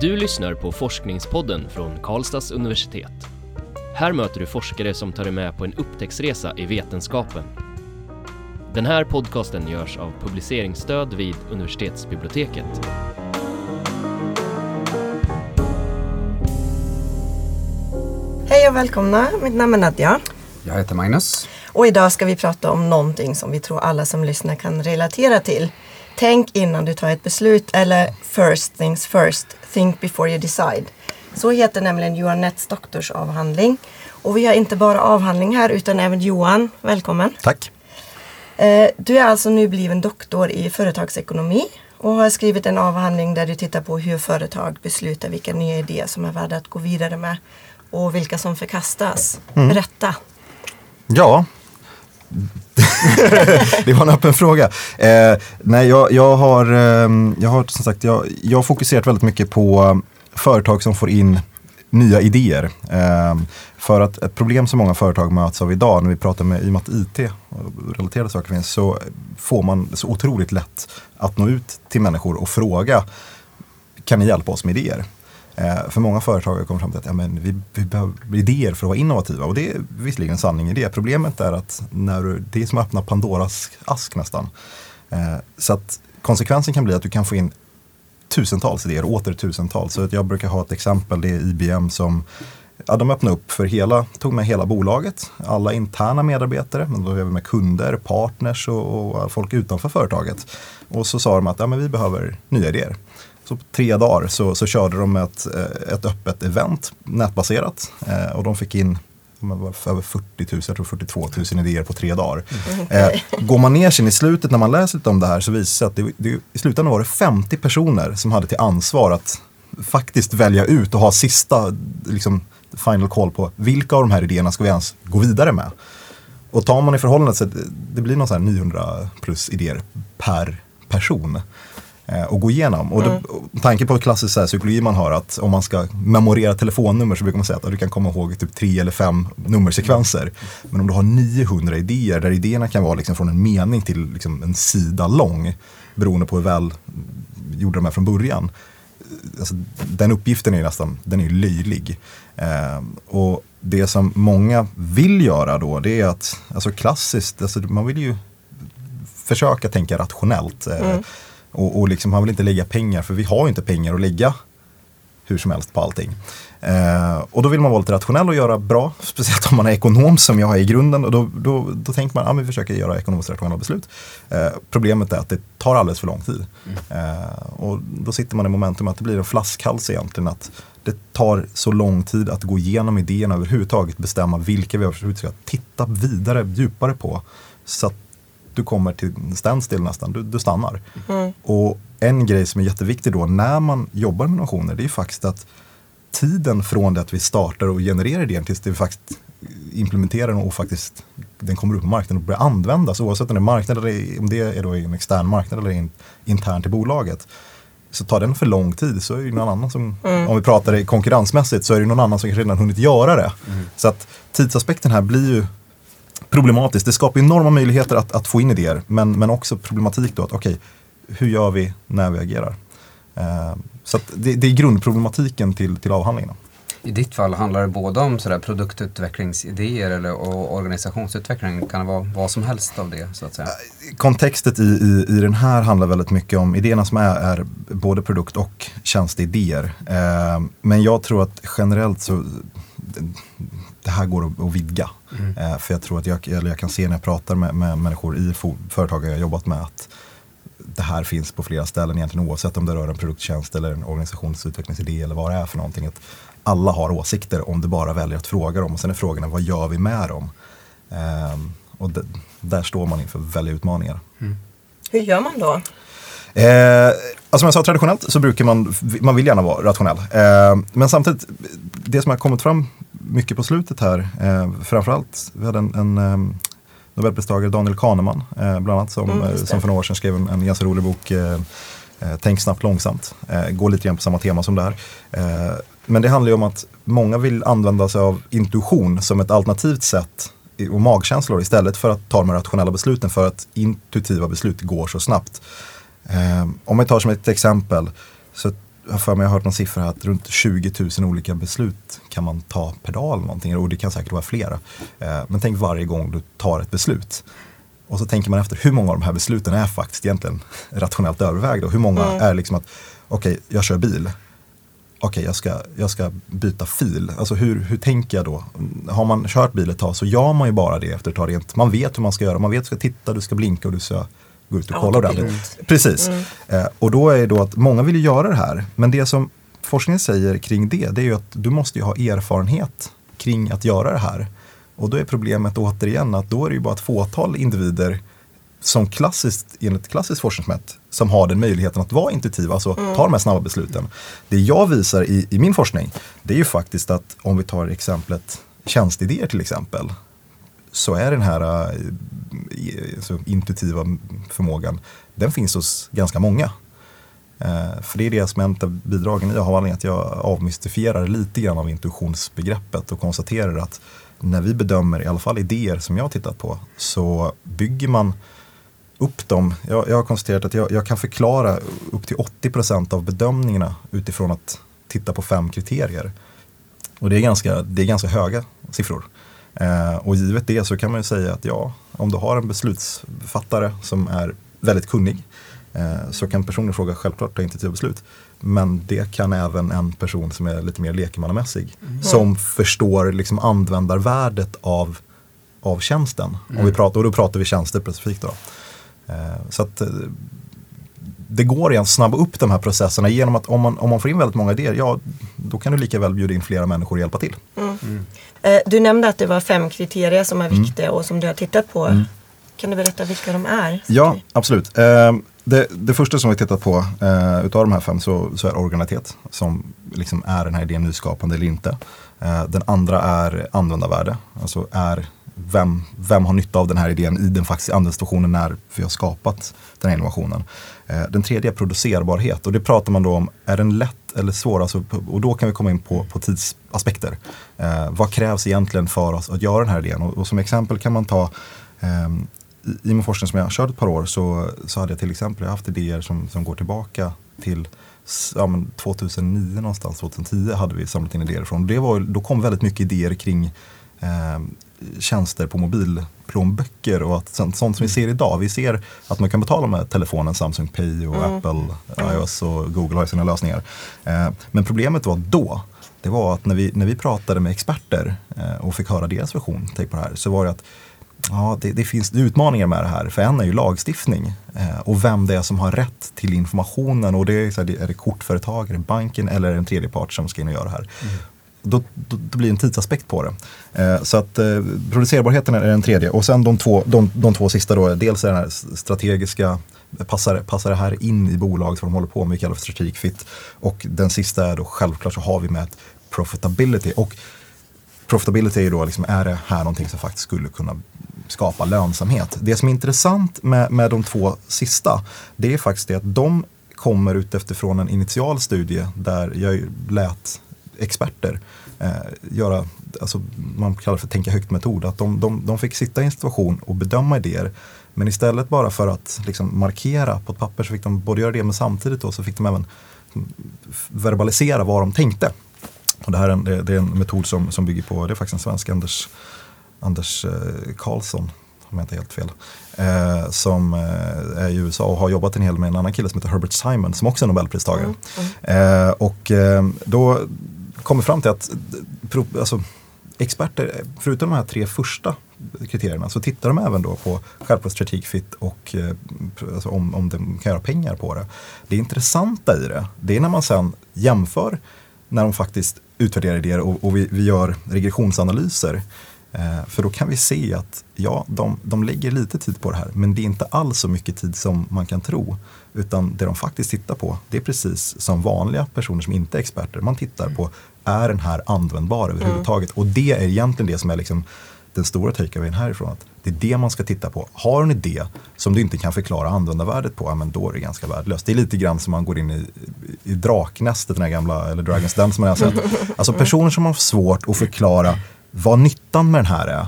Du lyssnar på Forskningspodden från Karlstads universitet. Här möter du forskare som tar dig med på en upptäcktsresa i vetenskapen. Den här podcasten görs av publiceringsstöd vid universitetsbiblioteket. Hej och välkomna, mitt namn är Nadja. Jag heter Magnus. Och idag ska vi prata om någonting som vi tror alla som lyssnar kan relatera till. Tänk innan du tar ett beslut eller first things first, think before you decide. Så heter nämligen Johan Netts doktorsavhandling. Och vi har inte bara avhandling här utan även Johan, välkommen. Tack. Eh, Du är alltså nu bliven doktor i företagsekonomi och har skrivit en avhandling där du tittar på hur företag beslutar vilka nya idéer som är värda att gå vidare med och vilka som förkastas. Berätta. Ja. det var en öppen fråga. Eh, nej, jag, jag, har, eh, jag har som sagt jag, jag har fokuserat väldigt mycket på företag som får in nya idéer. Eh, för att ett problem som många företag möts av idag när vi pratar med, i och med att IT och relaterade saker finns, så får man så otroligt lätt att nå ut till människor och fråga kan ni hjälpa oss med idéer? Eh, för många företagare kommer fram till att ja, men vi, vi behöver idéer för att vara innovativa. Och det är visserligen en sanning i det. Problemet är att när du, det är som att öppna Pandoras ask nästan. Eh, så att konsekvensen kan bli att du kan få in tusentals idéer, åter tusentals. Så att jag brukar ha ett exempel, det är IBM som Ja, de öppnade upp för hela, tog med hela bolaget, alla interna medarbetare, men då är vi med kunder, partners och, och folk utanför företaget. Och så sa de att ja, men vi behöver nya idéer. Så på tre dagar så, så körde de ett, eh, ett öppet event, nätbaserat. Eh, och de fick in över 40 000, jag tror 42 000 idéer på tre dagar. Eh, går man ner sen i slutet när man läser lite om det här så visar det sig att det, det, i slutändan var det 50 personer som hade till ansvar att faktiskt välja ut och ha sista liksom, final call på vilka av de här idéerna ska vi ens gå vidare med. Och tar man i förhållande så det, blir någon här 900 plus idéer per person eh, att gå igenom. Och det, och med tanke på klassisk så här, psykologi man har att om man ska memorera telefonnummer så brukar man säga att du kan komma ihåg typ tre eller fem nummersekvenser. Men om du har 900 idéer där idéerna kan vara liksom från en mening till liksom en sida lång beroende på hur väl gjorde de här från början. Alltså, den uppgiften är nästan den är löjlig. Eh, och det som många vill göra då det är att, alltså klassiskt, alltså, man vill ju försöka tänka rationellt. Eh, och, och liksom, han vill inte lägga pengar, för vi har ju inte pengar att lägga hur som helst på allting. Eh, och då vill man vara lite rationell och göra bra, speciellt om man är ekonom som jag är i grunden. Och då, då, då tänker man att ah, vi försöker göra ekonomiskt rationella beslut. Eh, problemet är att det tar alldeles för lång tid. Eh, och då sitter man i momentum att det blir en flaskhals egentligen. att det tar så lång tid att gå igenom idéerna överhuvudtaget, bestämma vilka vi ska titta vidare, djupare på. Så att du kommer till en standstill nästan, du, du stannar. Och en grej som är jätteviktig då när man jobbar med innovationer det är ju faktiskt att tiden från det att vi startar och genererar idén tills vi faktiskt implementerar den och faktiskt den kommer upp på marknaden och börjar användas oavsett om det är marknad eller om det är då en extern marknad eller in, internt i bolaget. Så tar den för lång tid så är det någon annan som, om vi pratar det konkurrensmässigt, så är det någon annan som kanske redan hunnit göra det. Så att tidsaspekten här blir ju problematisk. Det skapar enorma möjligheter att, att få in idéer men, men också problematik då att okej, hur gör vi när vi agerar? Eh, så det, det är grundproblematiken till, till avhandlingen. I ditt fall handlar det både om sådär produktutvecklingsidéer eller, och organisationsutveckling. Kan det vara vad som helst av det så att säga? Kontextet i, i, i den här handlar väldigt mycket om idéerna som är, är både produkt och tjänsteidéer. Eh, men jag tror att generellt så det, det här går att, att vidga. Eh, för jag tror att jag, eller jag kan se när jag pratar med, med människor i företag jag har jobbat med att det här finns på flera ställen egentligen oavsett om det rör en produkttjänst eller en organisationsutvecklingsidé eller vad det är för någonting. Att alla har åsikter om du bara väljer att fråga dem och sen är frågorna vad gör vi med dem? Ehm, och d- där står man inför väldiga utmaningar. Hur gör man då? Eh, alltså som jag sa traditionellt så brukar man, man vill gärna vara rationell. Eh, men samtidigt, det som har kommit fram mycket på slutet här, eh, framförallt, vi hade en, en eh, Nobelpristagare Daniel Kahneman, eh, bland annat, som, Mm, eh, som för några år sedan skrev en, en ganska rolig bok, eh, eh, Tänk snabbt långsamt. Går lite grann på samma tema som det här. Men det handlar ju om att många vill använda sig av intuition som ett alternativt sätt och magkänslor istället för att ta de rationella besluten för att intuitiva beslut går så snabbt. Eh, om vi tar som ett exempel, så jag har för mig jag har hört någon siffra här att runt 20 000 olika beslut kan man ta per dag eller någonting. Och det kan säkert vara flera. Eh, men tänk varje gång du tar ett beslut. Och så tänker man efter hur många av de här besluten är faktiskt egentligen rationellt övervägda. Och hur många Mm. är liksom att, okej, jag kör bil. Okej, jag, ska, jag ska byta fil. Alltså hur, hur tänker jag då? Har man kört bil ett tag så gör man ju bara det efter ett tag rent. Man vet hur man ska göra. Man vet att du ska titta, du ska blinka och du ska gå ut och kolla ordentligt. Precis. Eh, och då är det då att många vill ju göra det här. Men det som forskningen säger kring det, det är ju att du måste ju ha erfarenhet kring att göra det här. Och då är problemet återigen att då är det ju bara ett fåtal individer som klassiskt, enligt klassiskt forskningsmätt, som har den möjligheten att vara intuitiva, alltså ta de här snabba besluten. Det jag visar i, i min forskning, det är ju faktiskt att om vi tar exemplet tjänstidéer till exempel, så är den här eh, alltså, intuitiva förmågan, den finns hos ganska många. Eh, för det är det som är ett av bidragen i avhandlingen, att jag avmystifierar lite grann av intuitionsbegreppet och konstaterar att när vi bedömer, i alla fall idéer som jag har tittat på, så bygger man upp dem. Jag, jag har konstaterat att jag, jag kan förklara upp till 80% av bedömningarna utifrån att titta på fem kriterier. Och det är ganska, det är ganska höga siffror. Eh, och givet det så kan man ju säga att ja, om du har en beslutsfattare som är väldigt kunnig eh, så kan personen i fråga självklart ta initiativa beslut. Men det kan även en person som är lite mer lekmannamässig som förstår liksom användarvärdet av, av tjänsten. Om vi pratar, och då pratar vi tjänster specifikt. Då. Eh, så att det går igen att snabba upp de här processerna genom att om man, om man får in väldigt många idéer, ja då kan du lika väl bjuda in flera människor och hjälpa till. Eh, Du nämnde att det var fem kriterier som Mm. är viktiga och som du har tittat på. Kan du berätta vilka de är? Ja, absolut. Eh, det, det första som vi tittat på eh, utav de här fem så, så är originalitet som liksom är den här idén nyskapande eller inte. Den andra är användarvärde, alltså är vem, vem har nytta av den här idén i den faktiska situationen när vi har skapat den här innovationen. Eh, den tredje är producerbarhet och det pratar man då om, är den lätt eller svår? Alltså, och då kan vi komma in på, på tidsaspekter. Eh, vad krävs egentligen för oss att göra den här idén? Och, och som exempel kan man ta eh, i, i min forskning som jag har kört ett par år så, så hade jag till exempel jag haft idéer som, som går tillbaka till ja, men 2009 någonstans, 2010 hade vi samlat in idéer från. Det var, då kom väldigt mycket idéer kring eh, tjänster på mobilplånböcker och att, sånt, sånt som vi ser idag. Vi ser att man kan betala med telefonen Samsung Pay och Apple, iOS och Google har sina lösningar. Eh, men problemet var då, det var att när vi, när vi pratade med experter eh, och fick höra deras version på det här så var det att Ja, det, det finns utmaningar med det här. För en är ju lagstiftning eh, och vem det är som har rätt till informationen. Och det är, så här, är det kortföretag, är det banken eller är det en tredje part som ska in och göra det här. Då, då, då blir det en tidsaspekt på det. Eh, så att eh, producerbarheten är den tredje. Och sen de två, de, de två sista då, dels är den här strategiska Passar, passar det här in i bolaget vad de håller på med, vi kallar för strategic fit. Och den sista är då självklart så har vi med ett profitability. Och profitability är ju då, liksom, är det här någonting som faktiskt skulle kunna skapa lönsamhet? Det som är intressant med, med de två sista, det är faktiskt det att de kommer utifrån en initial studie där jag lät experter eh, göra, alltså man kallar för tänka högt-metod, att de, de, de fick sitta i en situation och bedöma idéer. Men istället bara för att liksom markera på ett papper så fick de både göra det men samtidigt då så fick de även verbalisera vad de tänkte. Och det här är en, det, är en metod som, som bygger på, det är faktiskt en svensk, Anders, Anders eh, Karlsson, om jag inte helt fel, eh, som eh, är i USA och har jobbat en hel med en annan kille som heter Herbert Simon som också är Nobelpristagare. Eh, och eh, då kommer fram till att alltså, experter, förutom de här tre första kriterierna, så tittar de även då på självklart strategic fit och eh, alltså om, om de kan göra pengar på det. Det intressanta i det, det är när man sen jämför när de faktiskt utvärderar idéer och, och vi, vi gör regressionsanalyser. Eh, för då kan vi se att ja, de, de lägger lite tid på det här, men det är inte alls så mycket tid som man kan tro. Utan det de faktiskt tittar på, det är precis som vanliga personer som inte är experter. Man tittar på, är den här användbar överhuvudtaget? Och det är egentligen det som är liksom den stora takeawayen härifrån. Att det är det man ska titta på. Har du en idé som du inte kan förklara användarvärdet på, ja, men då är det ganska värdelöst. Det är lite grann som man går in i, i draknästet, den här gamla, eller Dragons Den som man har sett. Alltså personer som har svårt att förklara vad nyttan med den här är,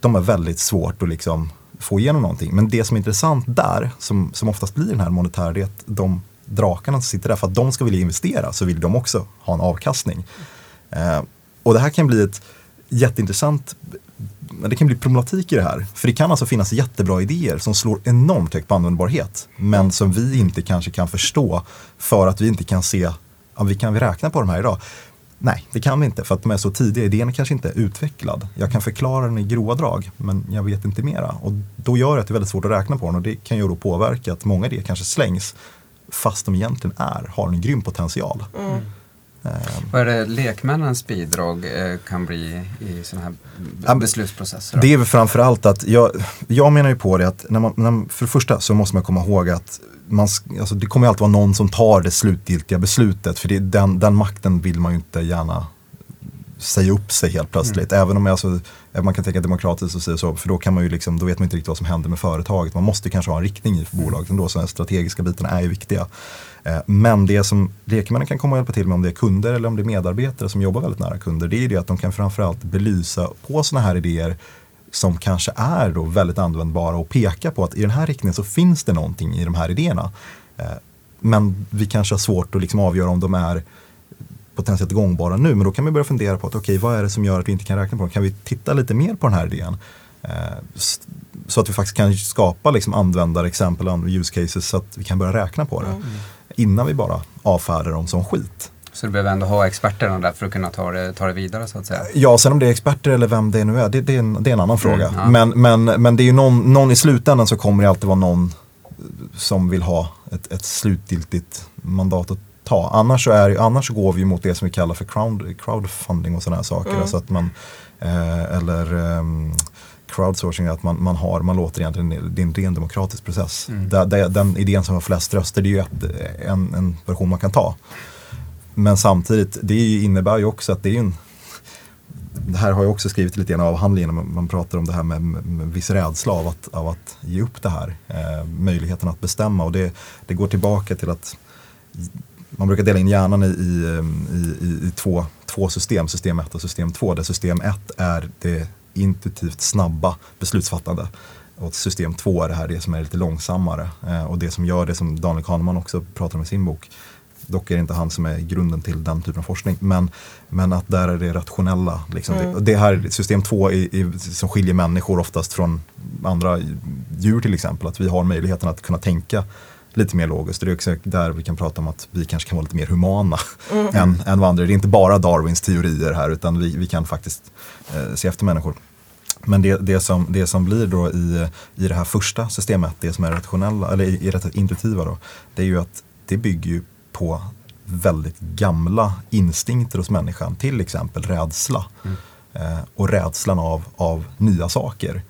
de har väldigt svårt att liksom få igenom någonting. Men det som är intressant där, som, som oftast blir den här monetära, det är att de drakarna som sitter där, för att de ska vilja investera så vill de också ha en avkastning. Eh, och det här kan bli ett jätteintressant men det kan bli problematik i det här. För det kan alltså finnas jättebra idéer som slår enormt högt på användbarhet. Men som vi inte kanske kan förstå för att vi inte kan se, ja, vi kan vi räkna på de här idag? Nej, det kan vi inte för att de är så tidiga. Idén är kanske inte är utvecklad. Jag kan förklara den i grova drag, men jag vet inte mera. Och då gör det att det är väldigt svårt att räkna på den och det kan ju då påverka att många idéer kanske slängs fast de egentligen är, har en grym potential. Mm. Vad är det lekmännens bidrag eh, kan bli i sådana här beslutsprocesser? Det är väl framförallt att jag, jag menar ju på det att när man, när, för det första så måste man komma ihåg att man, alltså det kommer alltid vara någon som tar det slutgiltiga beslutet för det, den, den makten vill man ju inte gärna säga upp sig helt plötsligt. Mm. Även om alltså, man kan tänka demokratiskt och säga så, för då, kan man ju liksom, då vet man inte riktigt vad som händer med företaget. Man måste kanske ha en riktning i för bolaget ändå, så de strategiska bitarna är ju viktiga. Eh, men det som lekmännen kan komma och hjälpa till med om det är kunder eller om det är medarbetare som jobbar väldigt nära kunder, det är det att de kan framförallt belysa på sådana här idéer som kanske är då väldigt användbara och peka på att i den här riktningen så finns det någonting i de här idéerna. Eh, men vi kanske har svårt att liksom avgöra om de är potentiellt gångbara nu. Men då kan vi börja fundera på att okej, okay, vad är det som gör att vi inte kan räkna på dem? Kan vi titta lite mer på den här idén? Eh, så att vi faktiskt kan skapa liksom användarexempel, use cases så att vi kan börja räkna på det. Mm. Innan vi bara avfärdar dem som skit. Så du behöver ändå ha experterna där för att kunna ta det, ta det vidare så att säga? Ja, sen om det är experter eller vem det nu är, det, det, är, en, det är en annan fråga. Mm, ja. men, men, men det är ju någon, någon i slutändan så kommer det alltid vara någon som vill ha ett, ett slutgiltigt mandat att ta. Annars, så är, annars går vi mot det som vi kallar för crowd, crowdfunding och sådana här saker. Mm. Alltså att man, eh, eller um, crowdsourcing, att man, man, har, man låter egentligen, det är en ren demokratisk process. Mm. Där, där, den idén som har flest röster, det är ju ett, en, en version man kan ta. Men samtidigt, det innebär ju också att det är en det här har jag också skrivit lite grann av avhandlingen, man pratar om det här med, med viss rädsla av att, av att ge upp det här. Eh, möjligheten att bestämma och det, det går tillbaka till att man brukar dela in hjärnan i, i, i, i två, två system, system 1 och system 2. Där system 1 är det intuitivt snabba beslutsfattande. Och system 2 är det här det som är lite långsammare. Eh, och det som gör det som Daniel Kahneman också pratar om i sin bok. Dock är det inte han som är grunden till den typen av forskning. Men, men att där är det rationella. Liksom. Mm. Det här system 2 som skiljer människor oftast från andra djur till exempel. Att vi har möjligheten att kunna tänka lite mer logiskt. Det är också där vi kan prata om att vi kanske kan vara lite mer humana mm. än, än vad andra Det är inte bara Darwins teorier här utan vi, vi kan faktiskt eh, se efter människor. Men det, det, som, det som blir då i, i det här första systemet, det som är rationella, eller i, i intuitiva då, det är ju att det bygger ju på väldigt gamla instinkter hos människan, till exempel rädsla. Mm. Eh, och rädslan av, av nya saker.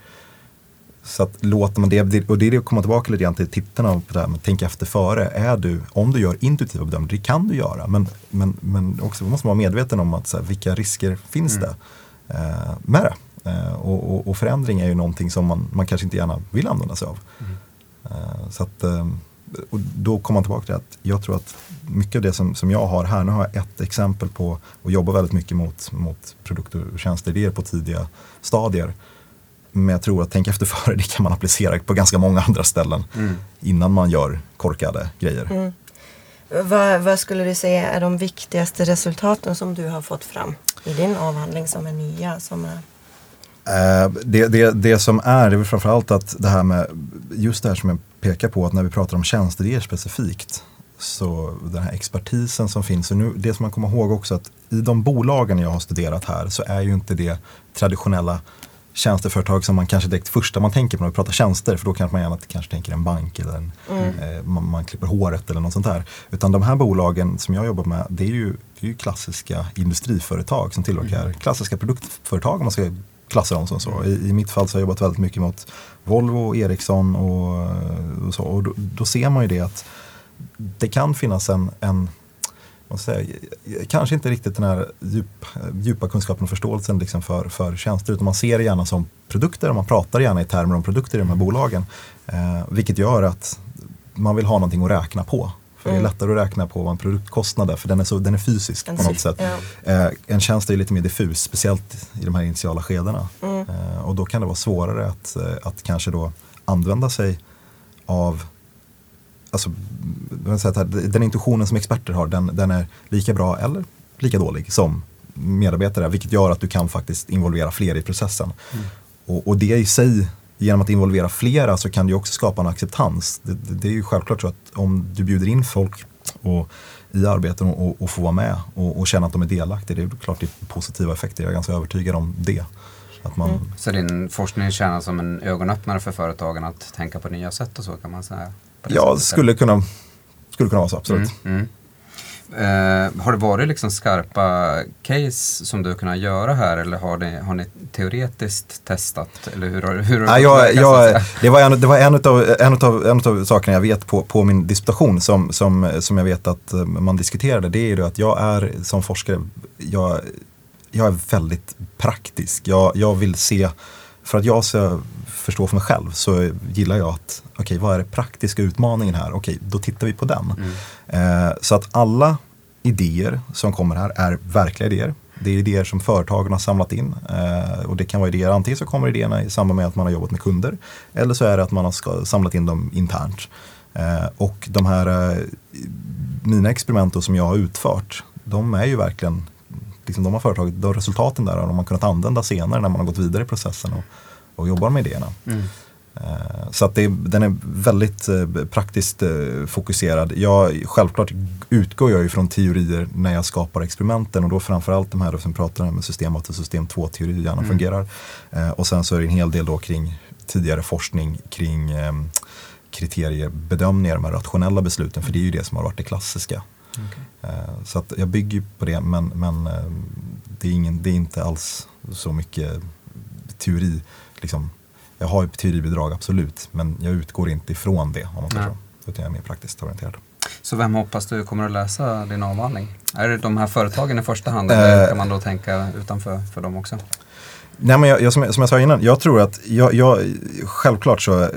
Så att låter man det, och det är det att komma tillbaka lite grann till tittarna på det här med tänk efter före. Är du, om du gör intuitiva bedömningar, det kan du göra, men, men, men också måste man vara medveten om att, så här, vilka risker finns mm. det eh, med det. Eh, och, och, och, förändring är ju någonting som man, man kanske inte gärna vill använda sig av. Mm. Eh, så att, eh, och då kommer man tillbaka till att jag tror att mycket av det som, som jag har här, nu har jag ett exempel på och jobbar väldigt mycket mot, mot produkter och tjänsteidéer på tidiga stadier. Men jag tror att tänka efter före, det kan man applicera på ganska många andra ställen mm. innan man gör korkade grejer. Mm. Vad, vad, skulle du säga är de viktigaste resultaten som du har fått fram i din avhandling som är nya? Som är... Eh, det, det, det som är, det är framförallt att det här med, just det här som jag pekar på, att när vi pratar om tjänsteidéer specifikt, så den här expertisen som finns, och nu, det som man kommer ihåg också att i de bolagen jag har studerat här så är ju inte det traditionella tjänsteföretag som man kanske direkt första man tänker på när vi pratar tjänster för då kanske man gärna kanske tänker en bank eller en, mm. eh, man, man, klipper håret eller något sånt där. Utan de här bolagen som jag jobbar med det är ju, det är ju klassiska industriföretag som tillverkar mm. klassiska produktföretag om man ska klassa dem som så. I, I, mitt fall så har jag jobbat väldigt mycket mot Volvo, Ericsson och, och så. Och då, då, ser man ju det att det kan finnas en, en säga, kanske inte riktigt den här djup, djupa kunskapen och förståelsen liksom för, för tjänster utan man ser det gärna som produkter och man pratar gärna i termer om produkter i de här bolagen. Eh, vilket gör att man vill ha någonting att räkna på. För mm. det är mm. lättare att räkna på vad en produkt kostnader för den är, så, den är fysisk en på något sätt. Ja. Eh, en tjänst är lite mer diffus, speciellt i de här initiala skedena. Mm. Eh, och då kan det vara svårare att, eh, att kanske då använda sig av alltså, den intuitionen som experter har, den, den är lika bra eller lika dålig som medarbetare. Vilket gör att du kan faktiskt involvera fler i processen. Mm. Och, och, det i sig, genom att involvera flera så kan det också skapa en acceptans. Det, det, det är ju självklart så att om du bjuder in folk och, i arbeten och, och får vara med och, och känna att de är delaktiga, det är klart det är positiva effekter. Jag är ganska övertygad om det. Att man... Mm. Så din forskning tjänar som en ögonöppnare för företagen att tänka på nya sätt och så kan man säga? Ja, skulle kunna, skulle kunna vara så, absolut. Mm, mm. Eh, har det varit liksom skarpa case som du kunnat göra här eller har ni, har ni teoretiskt testat? Eller hur, hur har ja, jag, jag, det var, en, det var en, av, en, av, en av sakerna jag vet på, på min disputation som, som, som jag vet att eh, man diskuterade. Det är ju att jag är som forskare, jag, jag är väldigt praktisk. Jag, jag vill se, för att jag ska förstå för mig själv så gillar jag att, okej okay, vad är det praktiska utmaningen här? Okej, okay, då tittar vi på den. Mm. Eh, så att alla idéer som kommer här är verkliga idéer. Det är idéer som företagen har samlat in eh, och det kan vara idéer, antingen så kommer idéerna i samband med att man har jobbat med kunder eller så är det att man har samlat in dem internt. Eh, och de här, eh, mina experiment som jag har utfört, de är ju verkligen liksom de har företaget, de resultaten där har man kunnat använda senare när man har gått vidare i processen och, och jobbar med idéerna. Mm. Eh, så att det, den är väldigt eh, praktiskt eh, fokuserad. Jag, självklart utgår jag ju från teorier när jag skapar experimenten och då framförallt de här som pratar om system 8 och system 2 teori gärna mm. fungerar. Och sen så är det en hel del då kring tidigare forskning kring ehm, kriteriebedömningar, de här rationella besluten, för det är ju det som har varit det klassiska. Okay. Så att jag bygger på det men, men det, är ingen, det är inte alls så mycket teori. Liksom, jag har ett teoribidrag absolut men jag utgår inte ifrån det om man säger så. Utan jag är mer praktiskt orienterad. Så vem hoppas du kommer att läsa din avhandling? Är det de här företagen i första hand eller äh, kan man då tänka utanför för dem också? Nej, men jag, jag, som, jag, som, jag sa innan, jag tror att jag, jag, självklart så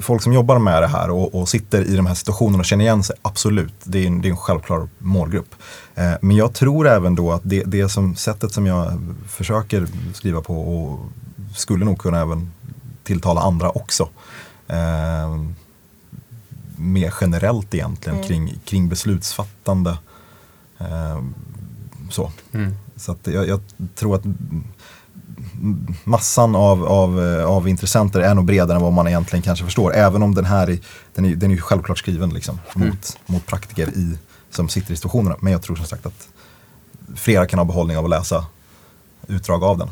folk som jobbar med det här och, och, sitter i de här situationerna och känner igen sig, absolut, det är en, det är en självklar målgrupp. Eh, men jag tror även då att det, det som sättet som jag försöker skriva på och skulle nog kunna även tilltala andra också. Eh, mer generellt egentligen mm. kring, kring beslutsfattande. Eh, så mm. så att jag, jag, tror att massan av, av, av intressenter är nog bredare än vad man egentligen kanske förstår. Även om den här är, den är, den är självklart skriven liksom, mm. mot, mot praktiker i, som sitter i situationerna. Men jag tror som sagt att flera kan ha behållning av att läsa utdrag av den.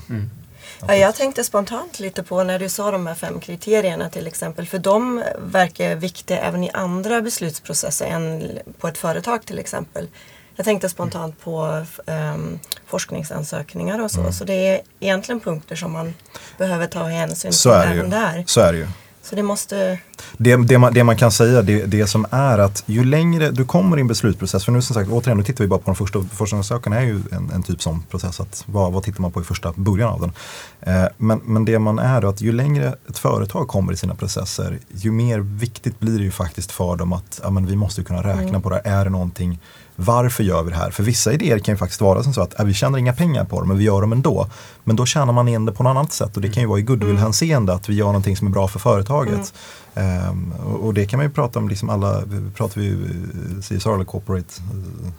Ja, jag tänkte spontant lite på när du sa de här fem kriterierna till exempel. För de verkar viktiga även i andra beslutsprocesser än på ett företag till exempel. Jag tänkte spontant på um, forskningsansökningar och så. Mm. Så det är egentligen punkter som man behöver ta hänsyn till även där. Så är det ju. Så det måste... Det, det, man, det man kan säga, det, det som är att ju längre du kommer i en beslutsprocess, för nu som sagt, återigen, nu tittar vi bara på de första forskningsansökan är ju en, en typ sån process, att vad, vad tittar man på i första början av den? Eh, men, men det man är då att ju längre ett företag kommer i sina processer, ju mer viktigt blir det ju faktiskt för dem att ja, men vi måste kunna räkna mm. på det Är det någonting varför gör vi det här? För vissa idéer kan ju faktiskt vara som så att äh, vi tjänar inga pengar på dem men vi gör dem ändå. Men då tjänar man igen det på något annat sätt och det kan ju vara i goodwill-hänseende att vi gör någonting som är bra för företaget. Mm. Um, och, och, det kan man ju prata om, liksom alla, pratar vi eh, CSR eller corporate uh,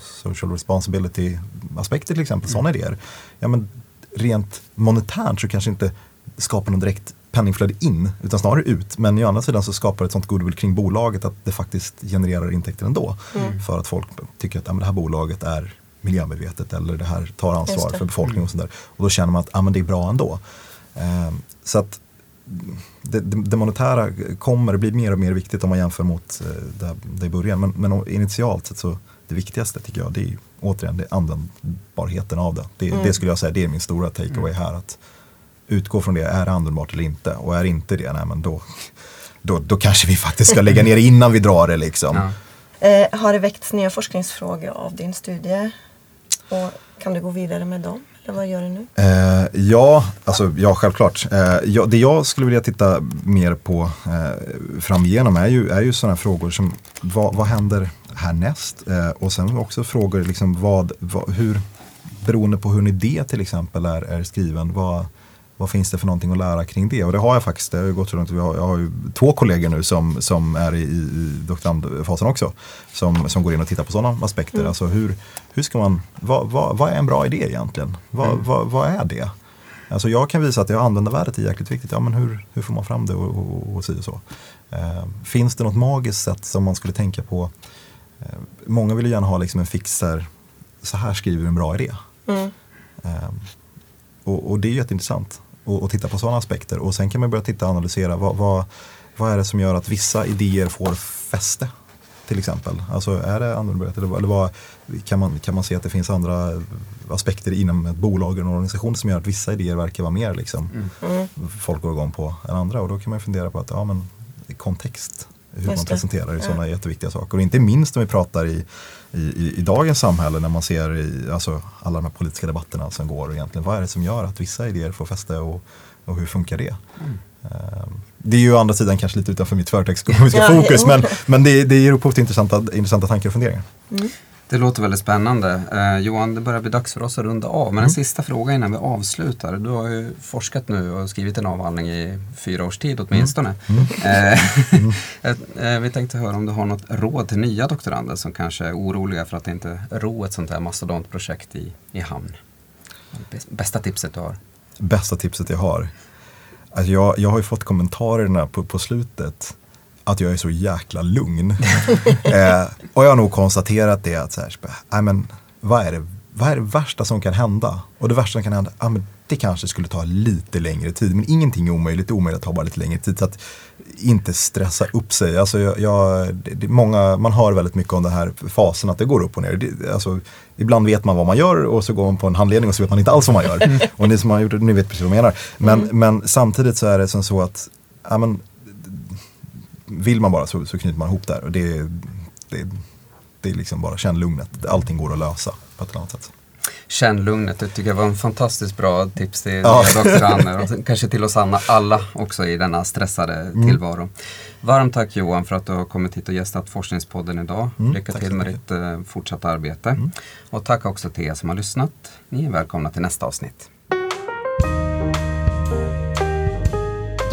social responsibility aspekter till exempel, mm. sådana idéer. Ja, men rent monetärt så kanske inte skapar någon direkt penningflöde in utan snarare ut. Men å andra sidan så skapar det ett sånt goodwill kring bolaget att det faktiskt genererar intäkter ändå. Mm. För att folk tycker att ja, det här bolaget är miljömedvetet eller det här tar ansvar för befolkningen och sådär. Och då känner man att ja, men det är bra ändå. Eh, så att det, det, det, monetära kommer bli mer och mer viktigt om man jämför mot eh, det, det i början. Men, men initialt sett så det viktigaste tycker jag det är återigen det användbarheten av det. Det, mm. det skulle jag säga det är min stora takeaway mm. här. Att utgå från det, är det användbart eller inte? Och är inte det, nej men då, då, då kanske vi faktiskt ska lägga ner innan vi drar det liksom. Ja. Eh, har det väckts nya forskningsfrågor av din studie? Och kan du gå vidare med dem? Eller vad gör du nu? Eh, ja, alltså, ja, självklart. Eh, ja, det jag skulle vilja titta mer på eh, framigenom är ju, är ju sådana frågor som vad, vad händer härnäst? Eh, och sen också frågor, liksom, vad, vad, hur, beroende på hur en idé till exempel är, är skriven, vad, vad finns det för någonting att lära kring det? Och det har jag faktiskt. Det har gått långt. Jag har, jag har ju två kollegor nu som, som är i, i doktorandfasen också. Som, som går in och tittar på sådana aspekter. Mm. Alltså hur, hur ska man, vad, vad, vad är en bra idé egentligen? Vad, mm. vad, vad är det? Alltså jag kan visa att det användarvärdet är jäkligt viktigt. Ja, men hur, hur får man fram det och, och, och, och så? Eh, finns det något magiskt sätt som man skulle tänka på? Eh, många vill ju gärna ha liksom en fix här, så här skriver vi en bra idé. Mm. Eh, och, och, det är jätteintressant att titta på sådana aspekter. Och sen kan man börja titta och analysera vad, vad, vad är det som gör att vissa idéer får fäste? Till exempel. Alltså är det annorlunda eller, eller vad, kan, man, kan man se att det finns andra aspekter inom ett bolag eller en organisation som gör att vissa idéer verkar vara mer liksom, mm. folk går igång på än andra. Och då kan man fundera på att ja, men, kontext hur Just man presenterar sådana ja. jätteviktiga saker. Och inte minst om vi pratar i, i, i, dagens samhälle när man ser i, alltså, alla de här politiska debatterna som går. Och egentligen, vad är det som gör att vissa idéer får fäste och, och hur funkar det? Mm. Um, det är ju å andra sidan kanske lite utanför mitt företagsekonomiska ja, fokus men, men det, det ger upphov till intressanta, intressanta tankar och funderingar. Mm. Det låter väldigt spännande. Eh, Johan, det börjar bli dags för oss att runda av. Men mm. en sista fråga innan vi avslutar. Du har ju forskat nu och skrivit en avhandling i fyra års tid åtminstone. Mm. Mm. Eh, eh, vi tänkte höra om du har något råd till nya doktorander som kanske är oroliga för att inte ro ett sånt här mastodontprojekt i, i hamn. Bästa tipset du har? Bästa tipset jag har? Alltså jag, jag har ju fått kommentarerna på, på slutet att jag är så jäkla lugn. eh, och jag har nog konstaterat det att så här, nej men, vad, är det, vad är det värsta som kan hända? Och det värsta som kan hända, ja, men det kanske skulle ta lite längre tid. Men ingenting är omöjligt, det är omöjligt att ta bara lite längre tid. Så att inte stressa upp sig. Alltså jag, jag det, många, man hör väldigt mycket om den här fasen att det går upp och ner. Det, alltså, ibland vet man vad man gör och så går man på en handledning och så vet man inte alls vad man gör. och ni som har gjort det, ni vet precis vad jag menar. Men, mm. men samtidigt så är det som så att ja, men, vill man bara så, så knyter man ihop där. Och det, det, det är liksom bara känn lugnet. Allting går att lösa på ett eller annat sätt. Känn lugnet, det tycker jag var en fantastiskt bra tips till ja. doktorander och kanske till oss alla också i denna stressade mm. tillvaro. Varmt tack Johan för att du har kommit hit och gästat Forskningspodden idag. Mm, Lycka till med ditt uh, fortsatta arbete. Mm. Och tack också till er som har lyssnat. Ni är välkomna till nästa avsnitt.